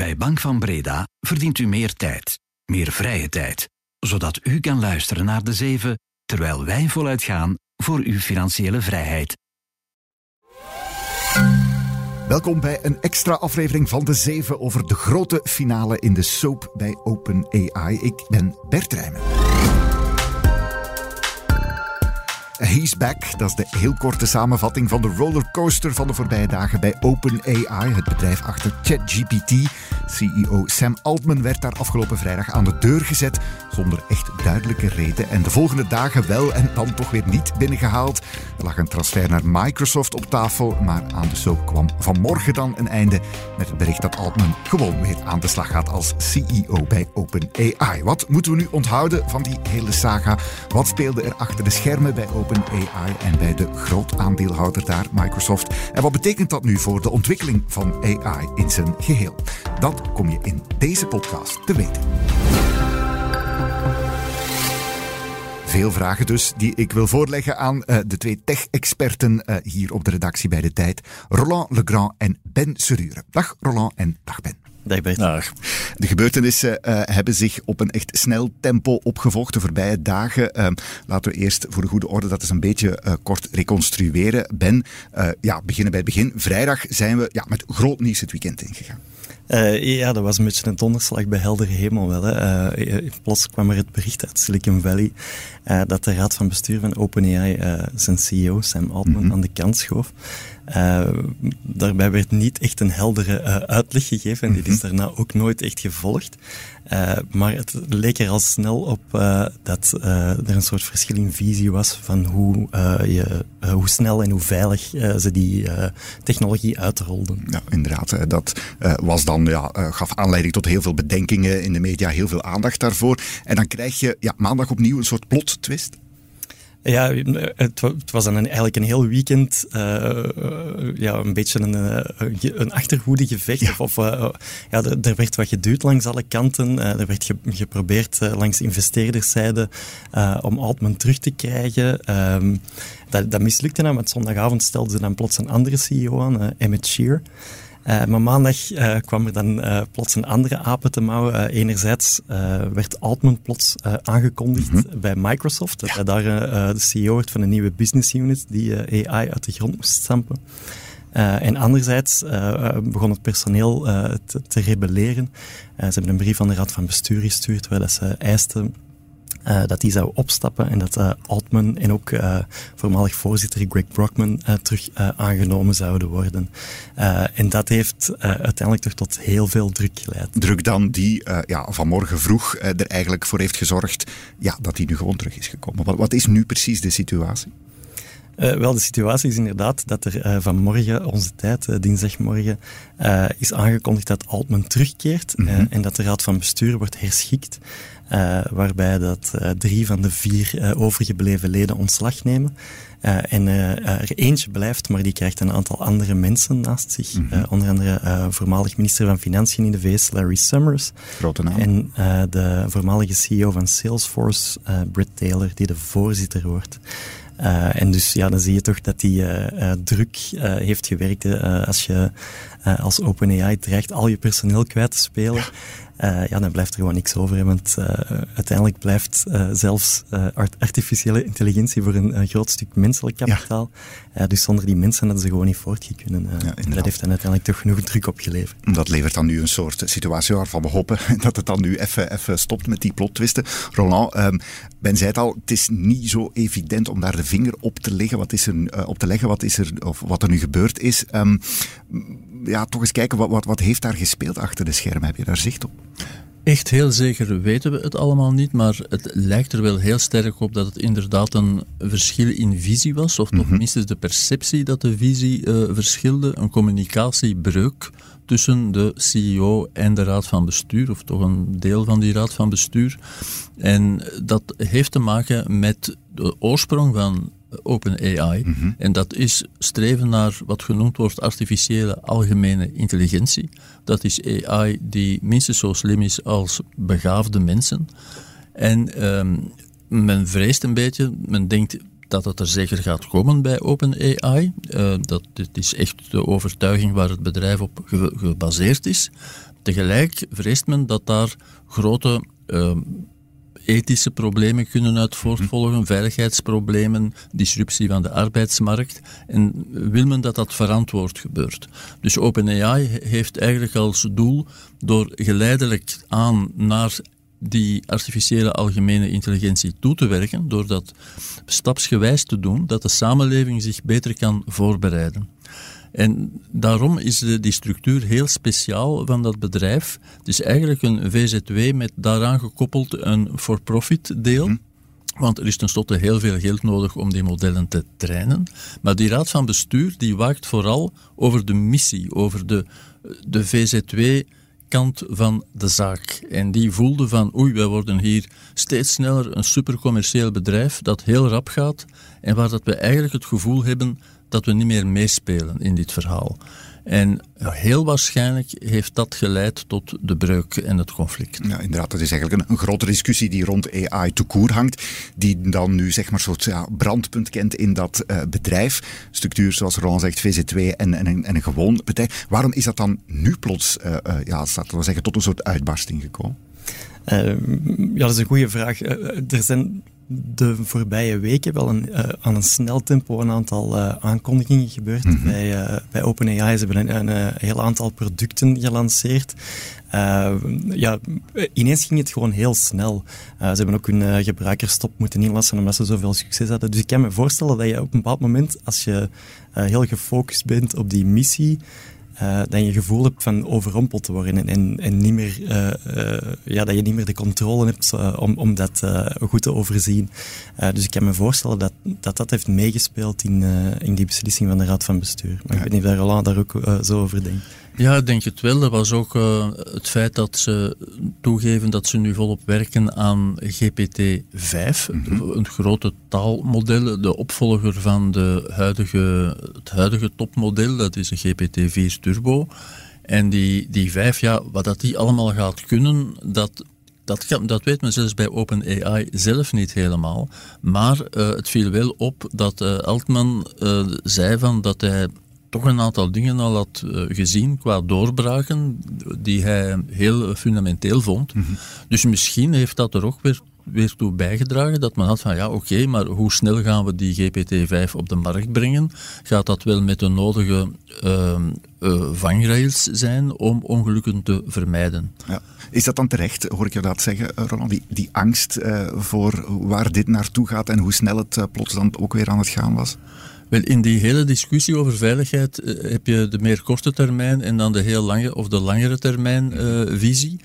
Bij Bank van Breda verdient u meer tijd, meer vrije tijd, zodat u kan luisteren naar de zeven, terwijl wij voluit gaan voor uw financiële vrijheid. Welkom bij een extra aflevering van De Zeven over de grote finale in de soap bij OpenAI. Ik ben Bert Rijmen. He's back. Dat is de heel korte samenvatting van de rollercoaster van de voorbije dagen bij OpenAI, het bedrijf achter ChatGPT. CEO Sam Altman werd daar afgelopen vrijdag aan de deur gezet, zonder echt duidelijke reden. En de volgende dagen wel en dan toch weer niet binnengehaald. Er lag een transfer naar Microsoft op tafel, maar aan de soap kwam vanmorgen dan een einde met het bericht dat Altman gewoon weer aan de slag gaat als CEO bij OpenAI. Wat moeten we nu onthouden van die hele saga? Wat speelde er achter de schermen bij OpenAI? OpenAI en bij de groot aandeelhouder daar, Microsoft. En wat betekent dat nu voor de ontwikkeling van AI in zijn geheel? Dat kom je in deze podcast te weten. Veel vragen dus die ik wil voorleggen aan uh, de twee tech-experten uh, hier op de redactie bij de tijd. Roland Legrand en Ben Serure. Dag Roland en dag Ben. Dag De gebeurtenissen uh, hebben zich op een echt snel tempo opgevolgd de voorbije dagen. Uh, laten we eerst voor de goede orde dat eens een beetje uh, kort reconstrueren. Ben, ja, beginnen bij het begin. Vrijdag zijn we ja, met groot nieuws het weekend ingegaan. Uh, ja, dat was een beetje een donderslag bij heldere hemel wel. Hè. Uh, plots kwam er het bericht uit Silicon Valley uh, dat de raad van bestuur van OpenAI zijn CEO Sam Altman mm -hmm. aan de kant schoof. Daarbij werd niet echt een heldere uitleg gegeven en dit is daarna ook nooit echt gevolgd. maar het leek er al snel op dat er een soort verschil in visie was van hoe, je, hoe snel en hoe veilig ze die technologie uitrolden. Ja, inderdaad. dat was dan ja, uh, gaf aanleiding tot heel veel bedenkingen in de media, heel veel aandacht daarvoor. En dan krijg je ja, maandag opnieuw een soort plot twist. Ja, het, het, was dan een, eigenlijk een heel weekend uh, ja, een beetje een, een achterhoedegevecht. Ja. Of, uh, ja, er werd wat geduwd langs alle kanten. er werd ge, geprobeerd langs investeerderszijde om Altman terug te krijgen. Um, dat, dat mislukte dan, want zondagavond stelden ze dan plots een andere CEO aan, Emmett Shear. Uh, maar maandag uh, kwam er dan uh, plots een andere apen te mouwen. enerzijds werd Altman plots aangekondigd mm -hmm. bij Microsoft. Dat ja. hij daar de CEO wordt van een nieuwe business unit die AI uit de grond moest stampen. en anderzijds begon het personeel te, te, rebelleren. ze hebben een brief aan de raad van bestuur gestuurd waar dat ze eisten uh, dat die zou opstappen en dat uh, Altman en ook uh, voormalig voorzitter Greg Brockman terug aangenomen zouden worden. en dat heeft uiteindelijk toch tot heel veel druk geleid. Druk dan die ja, vanmorgen vroeg er eigenlijk voor heeft gezorgd ja, dat hij nu gewoon terug is gekomen. Wat, wat is nu precies de situatie? Uh, wel, de situatie is inderdaad dat er uh, vanmorgen, onze tijd, uh, dinsdagmorgen, is aangekondigd dat Altman terugkeert mm -hmm. en dat de raad van bestuur wordt herschikt. Waarbij dat drie van de vier overgebleven leden ontslag nemen. en er eentje blijft, maar die krijgt een aantal andere mensen naast zich. Mm -hmm. onder andere voormalig minister van Financiën in de VS, Larry Summers. Grote naam. En de voormalige CEO van Salesforce, Britt Taylor, die de voorzitter wordt. Uh, en dus ja, dan zie je toch dat die uh, uh, druk heeft gewerkt. als je als OpenAI dreigt al je personeel kwijt te spelen. Ja dan blijft er gewoon niks over. Want uiteindelijk blijft zelfs artificiële intelligentie voor een groot stuk menselijk kapitaal. Ja. dus zonder die mensen hadden ze gewoon niet voortgekunnen. Ja, dat heeft dan uiteindelijk toch genoeg druk opgeleverd. Dat levert dan nu een soort situatie waarvan we hopen dat het dan nu even, even stopt met die plottwisten. Roland, um, Ben zei het al, het is niet zo evident om daar de vinger op te leggen. Wat is er, op te leggen wat, is er, of wat er nu gebeurd is. Um, ja, toch eens kijken, wat, wat, wat heeft daar gespeeld achter de schermen? Heb je daar zicht op? Echt heel zeker weten we het allemaal niet, maar het lijkt er wel heel sterk op dat het inderdaad een verschil in visie was, of toch -hmm. minstens de perceptie dat de visie uh, verschilde, een communicatiebreuk tussen de CEO en de raad van bestuur, of toch een deel van die raad van bestuur. En dat heeft te maken met de oorsprong van OpenAI. Mm -hmm. En dat is streven naar wat genoemd wordt artificiële algemene intelligentie. Dat is AI die minstens zo slim is als begaafde mensen. En um, men vreest een beetje, men denkt dat het er zeker gaat komen bij OpenAI. Uh, dat dit is echt de overtuiging waar het bedrijf op ge gebaseerd is. Tegelijk vreest men dat daar grote uh, ethische problemen kunnen uit voortvolgen, veiligheidsproblemen, disruptie van de arbeidsmarkt. En wil men dat dat verantwoord gebeurt. Dus OpenAI heeft eigenlijk als doel door geleidelijk aan naar die artificiële algemene intelligentie toe te werken, door dat stapsgewijs te doen, dat de samenleving zich beter kan voorbereiden. En daarom is de, die structuur heel speciaal van dat bedrijf. Het is eigenlijk een VZW met daaraan gekoppeld een for-profit deel. Mhm. Want er is tenslotte heel veel geld nodig om die modellen te trainen. Maar die raad van bestuur die waakt vooral over de missie, over de, de VZW kant van de zaak. En die voelde van, oei, wij worden hier steeds sneller een supercommercieel bedrijf dat heel rap gaat en waar dat we eigenlijk het gevoel hebben dat we niet meer meespelen in dit verhaal. En heel waarschijnlijk heeft dat geleid tot de breuk en het conflict. Ja, inderdaad, dat is eigenlijk een, een grote discussie die rond AI te koer hangt, die dan nu zeg maar soort ja, brandpunt kent in dat uh, bedrijf. Structuur, zoals Ron zegt, VZ2 en, en, en, een gewoon bedrijf. Waarom is dat dan nu plots, uh, uh, ja, laten we zeggen, tot een soort uitbarsting gekomen? ja, dat is een goede vraag. er zijn de voorbije weken wel een, uh, aan een snel tempo een aantal uh, aankondigingen gebeurd mm -hmm. bij, uh, bij OpenAI. Ze hebben een, een, heel aantal producten gelanceerd. ja, ineens ging het gewoon heel snel. ze hebben ook hun gebruikerstop moeten inlassen omdat ze zoveel succes hadden. Dus ik kan me voorstellen dat je op een bepaald moment, als je heel gefocust bent op die missie, uh, dat je gevoel hebt van overrompeld te worden en, en, niet meer, uh, uh, ja, dat je niet meer de controle hebt om, om dat goed te overzien. dus ik kan me voorstellen dat dat, dat heeft meegespeeld in, in die beslissing van de Raad van Bestuur. Maar ja. ik weet niet of Roland daar ook zo over denkt. Ja, ik denk het wel. Dat was ook uh, het feit dat ze toegeven dat ze nu volop werken aan GPT-5, mm -hmm. een grote taalmodel, de opvolger van de huidige, het huidige topmodel, dat is een GPT-4 Turbo. En die, die 5, ja, wat dat die allemaal gaat kunnen, dat dat, dat, weet men zelfs bij OpenAI zelf niet helemaal. Maar uh, het viel wel op dat uh, Altman uh, zei van dat hij toch een aantal dingen al had uh, gezien qua doorbraken die hij heel fundamenteel vond. Mm -hmm. Dus misschien heeft dat er ook weer, weer toe bijgedragen dat men had van ja oké, maar hoe snel gaan we die GPT-5 op de markt brengen? Gaat dat wel met de nodige uh, uh, vangrails zijn om ongelukken te vermijden? Ja. Is dat dan terecht, hoor ik je dat zeggen, Roland? Die, die angst voor waar dit naartoe gaat en hoe snel het plots dan ook weer aan het gaan was? Wel, in die hele discussie over veiligheid uh, heb je de meer korte termijn en dan de heel lange of de langere termijn uh, visie.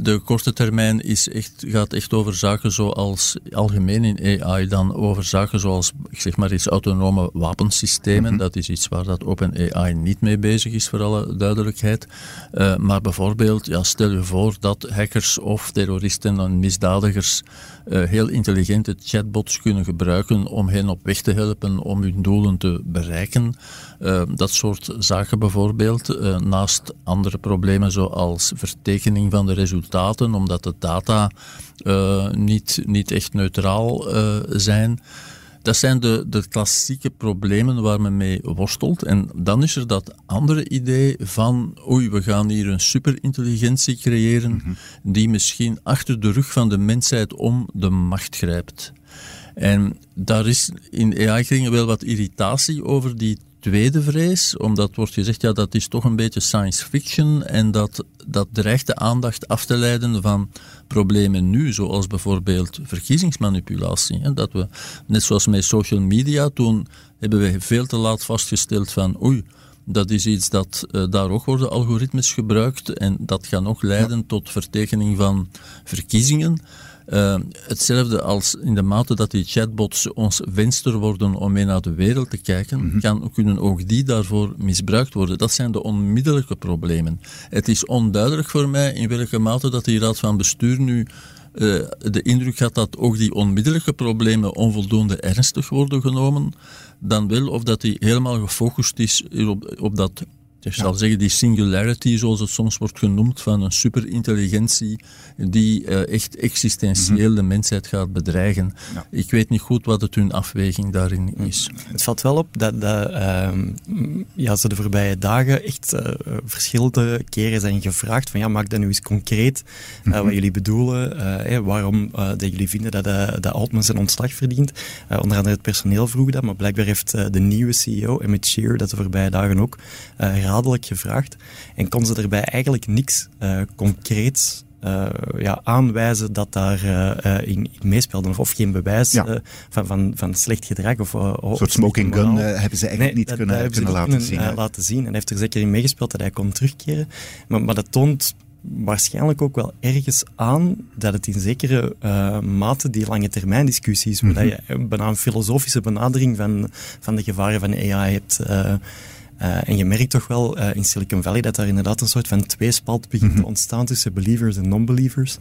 De korte termijn is echt, gaat echt over zaken zoals, algemeen in AI, dan over zaken zoals, ik zeg maar iets, autonome wapensystemen. Mm -hmm. Dat is iets waar dat OpenAI niet mee bezig is, voor alle duidelijkheid. Uh, maar bijvoorbeeld, ja, stel je voor dat hackers of terroristen en misdadigers uh, heel intelligente chatbots kunnen gebruiken om hen op weg te helpen om hun doelen te bereiken. Uh, dat soort zaken bijvoorbeeld, naast andere problemen zoals vertekening van de resultaten, omdat de data niet, niet echt neutraal zijn. Dat zijn de, de klassieke problemen waar men mee worstelt. En dan is er dat andere idee van, oei, we gaan hier een superintelligentie creëren mm -hmm. die misschien achter de rug van de mensheid om de macht grijpt. En daar is in AI-kringen wel wat irritatie over die tweede vrees, omdat wordt gezegd, ja, dat is toch een beetje science fiction en dat, dat dreigt de aandacht af te leiden van problemen nu, zoals bijvoorbeeld verkiezingsmanipulatie. Dat we, net zoals met social media, toen hebben we veel te laat vastgesteld van, oei, dat is iets dat uh, daar ook worden algoritmes gebruikt en dat gaat nog leiden ja. tot vertekening van verkiezingen. Uh, hetzelfde als in de mate dat die chatbots ons venster worden om mee naar de wereld te kijken, mm -hmm. kan, kunnen ook die daarvoor misbruikt worden. Dat zijn de onmiddellijke problemen. Het is onduidelijk voor mij in welke mate dat die raad van bestuur nu uh, de indruk had dat ook die onmiddellijke problemen onvoldoende ernstig worden genomen, dan wel of dat hij helemaal gefocust is op, op dat Ik zal zeggen, die singularity, zoals het soms wordt genoemd, van een superintelligentie die uh, echt existentieel mhm. de mensheid gaat bedreigen. Ik weet niet goed wat het hun afweging daarin is. Het valt wel op dat, dat uh, ja, ze de voorbije dagen echt uh, verschillende keren zijn gevraagd van ja, maak dat nu eens concreet uh, wat jullie bedoelen, hey, waarom dat jullie vinden dat, dat Altman zijn ontslag verdient. onder andere het personeel vroeg dat, maar blijkbaar heeft de nieuwe CEO, Emmett Shear, dat de voorbije dagen ook herhaaldelijk gevraagd. En kon ze erbij eigenlijk niks concreets uh, ja, aanwijzen dat daar uh, in, in. Of, geen bewijs ja. uh, van, van, van slecht gedrag. Of, een soort smoking gun hebben ze eigenlijk niet kunnen, kunnen laten zien. laten zien. En hij heeft er zeker in meegespeeld dat hij kon terugkeren. Maar, maar dat toont waarschijnlijk ook wel ergens aan dat het in zekere uh, mate die lange termijn discussies, mm -hmm. waar je bijna een filosofische benadering van, van de gevaren van AI hebt. Uh, uh, en je merkt toch wel uh, in Silicon Valley dat daar inderdaad een soort van tweespalt begint te mhm. ontstaan tussen believers en non-believers.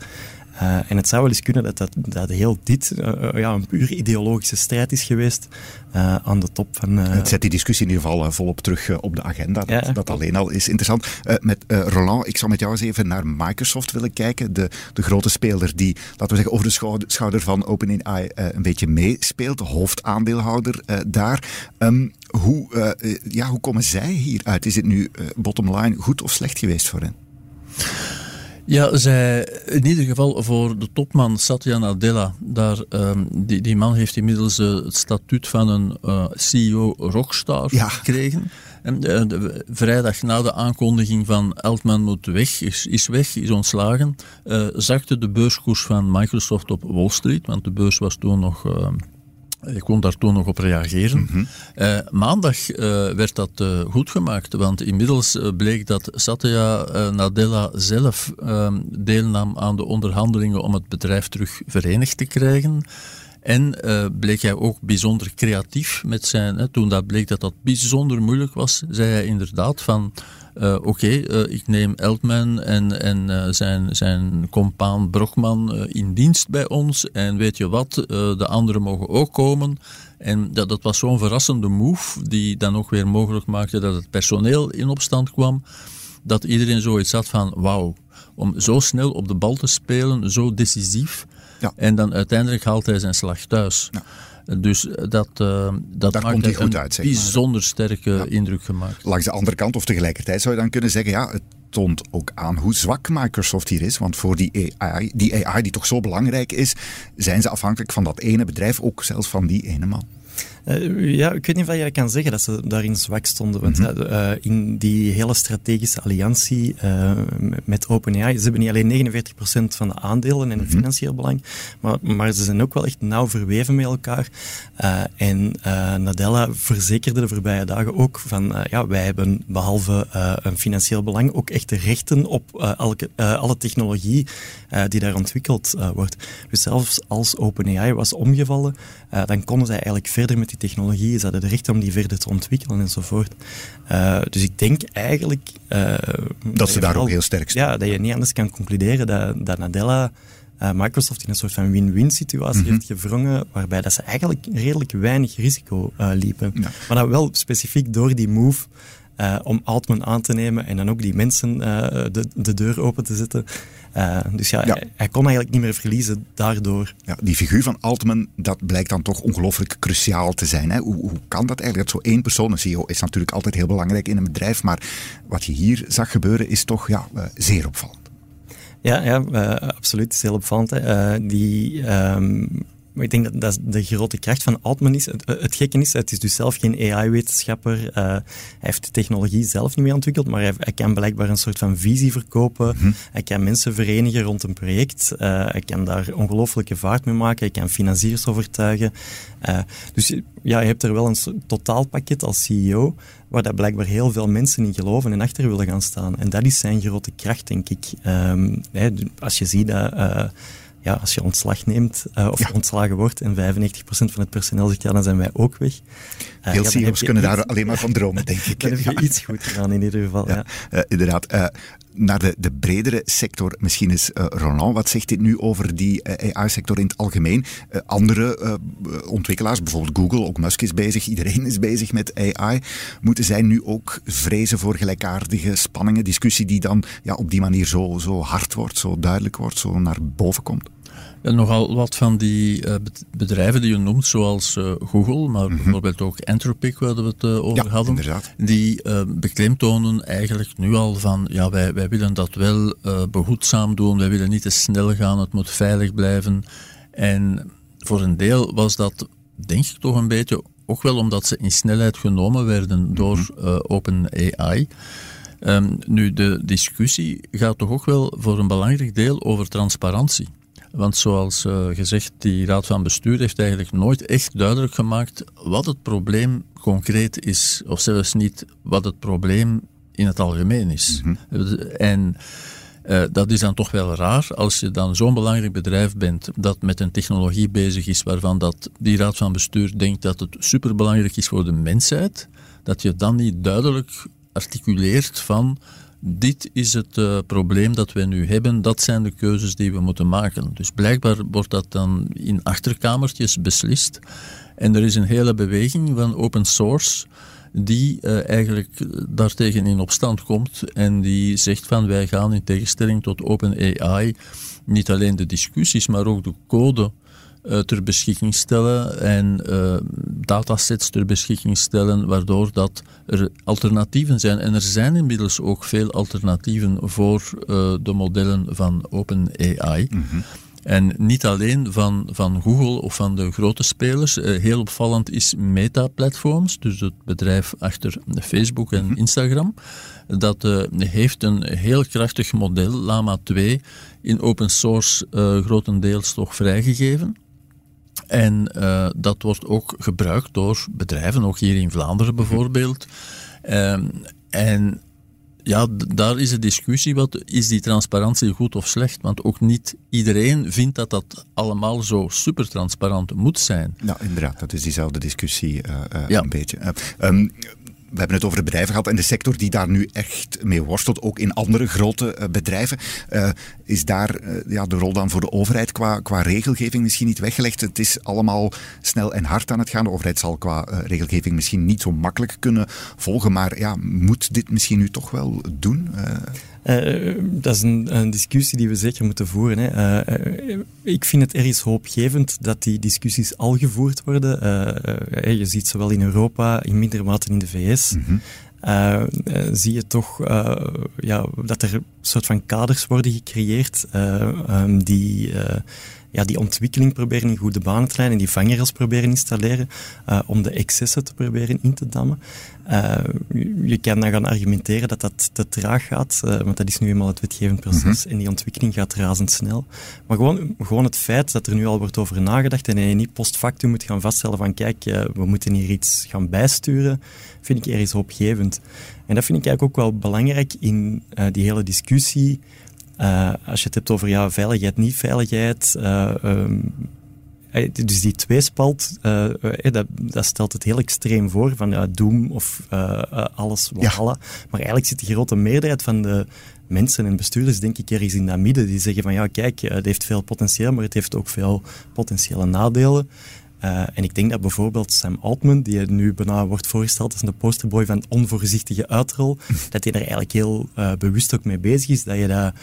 Uh, en het zou wel eens kunnen dat, dat, dat heel dit uh, ja, een puur ideologische strijd is geweest uh, aan de top van... het zet die discussie in ieder geval volop terug op de agenda. Dat, alleen al is interessant. met Roland, ik zou met jou eens even naar Microsoft willen kijken. De, de grote speler die, laten we zeggen, over de schouder, schouder van OpenAI een beetje meespeelt. De hoofdaandeelhouder daar. Um, hoe, ja, hoe komen zij hieruit? Is het nu bottom line goed of slecht geweest voor hen? Ja, zij, in ieder geval voor de topman Satya Nadella, daar, um, die, die man heeft inmiddels uh, het statuut van een uh, CEO rockstar ja. gekregen. En de, de, vrijdag na de aankondiging van Altman moet weg, is, is weg, is ontslagen, uh, zakte de beurskoers van Microsoft op Wall Street, want de beurs was toen nog ehm, ik kon daar toen nog op reageren. Mhm. Eh, maandag uh, werd dat uh, goed gemaakt, want inmiddels bleek dat Satya Nadella zelf ehm, deelnam aan de onderhandelingen om het bedrijf terug verenigd te krijgen. En bleek hij ook bijzonder creatief met zijn. Hè, toen dat bleek dat dat bijzonder moeilijk was, zei hij inderdaad van uh, oké, okay, uh, ik neem Eltman en, en uh, zijn, zijn compaan Brochman in dienst bij ons. En weet je wat, de anderen mogen ook komen. En dat, dat was zo'n verrassende move, die dan ook weer mogelijk maakte dat het personeel in opstand kwam. Dat iedereen zoiets had van, wauw, om zo snel op de bal te spelen, zo decisief. Ja. En dan uiteindelijk haalt hij zijn slag thuis. Ja. Dus dat, uh, dat Daar maakt een uit, bijzonder sterke indruk gemaakt. Langs de andere kant, of tegelijkertijd zou je dan kunnen zeggen, ja, het toont ook aan hoe zwak Microsoft hier is. Want voor die AI, die AI die toch zo belangrijk is, zijn ze afhankelijk van dat ene bedrijf, ook zelfs van die ene man. Uh, ja, ik weet niet of je kan zeggen dat ze daarin zwak stonden. Want mm uh, in die hele strategische alliantie uh, met OpenAI, ze hebben niet alleen 49% van de aandelen en het mm financieel belang, maar, maar, ze zijn ook wel echt nauw verweven met elkaar. en Nadella verzekerde de voorbije dagen ook van, ja, wij hebben behalve een financieel belang ook echt de rechten op elke, alle technologie die daar ontwikkeld wordt. Dus zelfs als OpenAI was omgevallen, dan konden zij eigenlijk verder met die technologie, ze hadden de recht om die verder te ontwikkelen enzovoort. Uh, dus ik denk eigenlijk... Uh, dat, ze daar ook heel sterk staan. Ja, dat je niet anders kan concluderen dat, dat Nadella uh, Microsoft in een soort van win-win situatie mhm. heeft gevrongen, waarbij dat ze eigenlijk redelijk weinig risico liepen. Maar dat wel specifiek door die move uh, om Altman aan te nemen en dan ook die mensen uh, de, de deur open te zetten. Uh, dus ja, ja. Hij, hij, kon eigenlijk niet meer verliezen daardoor. Ja, die figuur van Altman, dat blijkt dan toch ongelooflijk cruciaal te zijn. Hè? Hoe, hoe kan dat eigenlijk? Dat zo één persoon, een CEO, is natuurlijk altijd heel belangrijk in een bedrijf, maar wat je hier zag gebeuren is toch ja, zeer opvallend. Ja, ja absoluut. Het is heel opvallend. die... Um, maar ik denk dat, dat de grote kracht van Altman is. Het, het gekke is, het is dus zelf geen AI-wetenschapper. Uh, hij heeft de technologie zelf niet meer ontwikkeld, maar hij, hij kan blijkbaar een soort van visie verkopen. Mhm. Hij kan mensen verenigen rond een project. Uh, hij kan daar ongelooflijke vaart mee maken. Hij kan financiers overtuigen. Uh, dus ja, je hebt er wel een totaalpakket als CEO waar dat blijkbaar heel veel mensen in geloven en achter willen gaan staan. En dat is zijn grote kracht, denk ik. Um, hè, als je ziet dat ja, als je ontslag neemt uh, of ontslagen wordt en 95% van het personeel zegt ja, dan zijn wij ook weg. Uh, Veel ja, CEO's kunnen daar alleen maar van dromen, denk ik. Dan heb je iets goed gedaan in ieder geval. Ja. Uh, inderdaad. Naar de, de bredere sector, misschien is Roland, wat zegt dit nu over die AI-sector in het algemeen? andere ontwikkelaars, bijvoorbeeld Google, ook Musk is bezig, iedereen is bezig met AI. Moeten zij nu ook vrezen voor gelijkaardige spanningen, discussie die dan ja, op die manier zo, zo hard wordt, zo duidelijk wordt, zo naar boven komt? En nogal wat van die uh, bedrijven die je noemt, zoals uh, Google, maar mm -hmm. bijvoorbeeld ook Anthropic, waar we het uh, over ja, hadden, inderdaad. die beklemtonen eigenlijk nu al van, ja, wij, wij willen dat wel behoedzaam doen, wij willen niet te snel gaan, het moet veilig blijven. En voor een deel was dat, denk ik toch een beetje, ook wel omdat ze in snelheid genomen werden mm -hmm. door OpenAI. Um, nu, de discussie gaat toch ook wel voor een belangrijk deel over transparantie. Want zoals uh, gezegd, die raad van bestuur heeft eigenlijk nooit echt duidelijk gemaakt wat het probleem concreet is. Of zelfs niet wat het probleem in het algemeen is. Mm -hmm. En uh, dat is dan toch wel raar als je dan zo'n belangrijk bedrijf bent dat met een technologie bezig is waarvan dat die raad van bestuur denkt dat het superbelangrijk is voor de mensheid, dat je dan niet duidelijk articuleert van dit is het uh, probleem dat wij nu hebben, dat zijn de keuzes die we moeten maken. Dus blijkbaar wordt dat dan in achterkamertjes beslist. En er is een hele beweging van open source die uh, eigenlijk daartegen in opstand komt en die zegt van wij gaan in tegenstelling tot OpenAI niet alleen de discussies, maar ook de code ter beschikking stellen en uh, datasets ter beschikking stellen, waardoor dat er alternatieven zijn. En er zijn inmiddels ook veel alternatieven voor uh, de modellen van OpenAI. Mm -hmm. En niet alleen van, van Google of van de grote spelers. heel opvallend is Meta Platforms, dus het bedrijf achter Facebook en Instagram. Dat heeft een heel krachtig model, Lama 2, in open source grotendeels toch vrijgegeven. En uh, dat wordt ook gebruikt door bedrijven, ook hier in Vlaanderen bijvoorbeeld. Um, en ja, daar is de discussie, wat, is die transparantie goed of slecht? Want ook niet iedereen vindt dat dat allemaal zo super transparant moet zijn. Nou, inderdaad, dat is diezelfde discussie uh, uh, ja. een beetje. Um, we hebben het over de bedrijven gehad en de sector die daar nu echt mee worstelt, ook in andere grote uh, bedrijven. Uh, is daar uh, ja, de rol dan voor de overheid qua, qua regelgeving misschien niet weggelegd? Het is allemaal snel en hard aan het gaan. De overheid zal qua regelgeving misschien niet zo makkelijk kunnen volgen, maar ja, moet dit misschien nu toch wel doen? Uh, dat is een, een, discussie die we zeker moeten voeren. Hè. Uh, ik vind het ergens hoopgevend dat die discussies al gevoerd worden. Uh, je ziet zowel in Europa, in mindere mate in de VS. Mm -hmm. zie je toch ja, dat er een soort van kaders worden gecreëerd um, die ja, die ontwikkeling proberen in goede banen te leiden en die vangrails proberen installeren uh, om de excessen te proberen in te dammen. Uh, je kan dan gaan argumenteren dat dat te traag gaat, uh, want dat is nu eenmaal het wetgevend proces mm -hmm. en die ontwikkeling gaat razendsnel. Maar gewoon, gewoon het feit dat er nu al wordt over nagedacht en je niet post factum moet gaan vaststellen van kijk, we moeten hier iets gaan bijsturen, vind ik ergens hoopgevend. En dat vind ik eigenlijk ook wel belangrijk in die hele discussie uh, als je het hebt over ja, veiligheid, niet veiligheid. Uh, um, dus die tweespalt, uh, dat, dat, stelt het heel extreem voor, van ja, Doom of alles. Ja. Maar eigenlijk zit de grote meerderheid van de mensen en bestuurders, denk ik, ergens in dat midden. Die zeggen van ja, kijk, het heeft veel potentieel, maar het heeft ook veel potentiële nadelen. Uh, en ik denk dat bijvoorbeeld Sam Altman, die nu bijna wordt voorgesteld als de posterboy van onvoorzichtige uitrol, dat hij er eigenlijk heel uh, bewust ook mee bezig is, dat je dat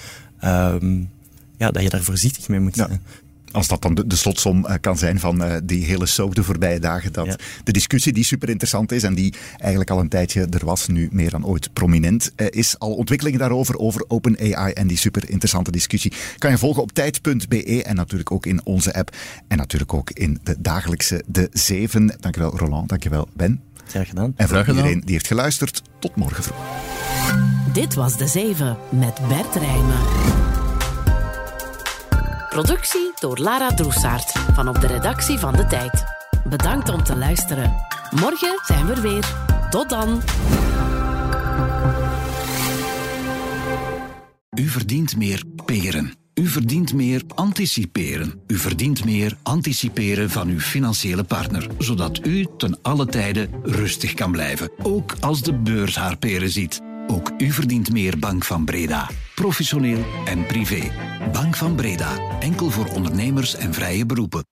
um, ja, dat je daar voorzichtig mee moet zijn. Ja. Als dat dan de, de slotsom uh, kan zijn van uh, die hele soap de voorbije dagen. Dat ja. de discussie die super interessant is en die eigenlijk al een tijdje er was, nu meer dan ooit prominent uh, is. Al ontwikkelingen daarover, over OpenAI en die super interessante discussie. Kan je volgen op tijd.be en natuurlijk ook in onze app. En natuurlijk ook in de dagelijkse De Zeven. Dankjewel Roland, dankjewel Ben. Graag gedaan. En voor iedereen die heeft geluisterd, tot morgen vroeg. Dit was De Zeven met Bert Rijmen. Productie door Lara Droesaert van op de redactie van De Tijd. Bedankt om te luisteren. Morgen zijn we er weer. Tot dan. U verdient meer peren. U verdient meer anticiperen. U verdient meer anticiperen van uw financiële partner, zodat u ten alle tijde rustig kan blijven, ook als de beurs haar peren ziet. Ook u verdient meer Bank van Breda. Professioneel en privé. Bank van Breda. Enkel voor ondernemers en vrije beroepen.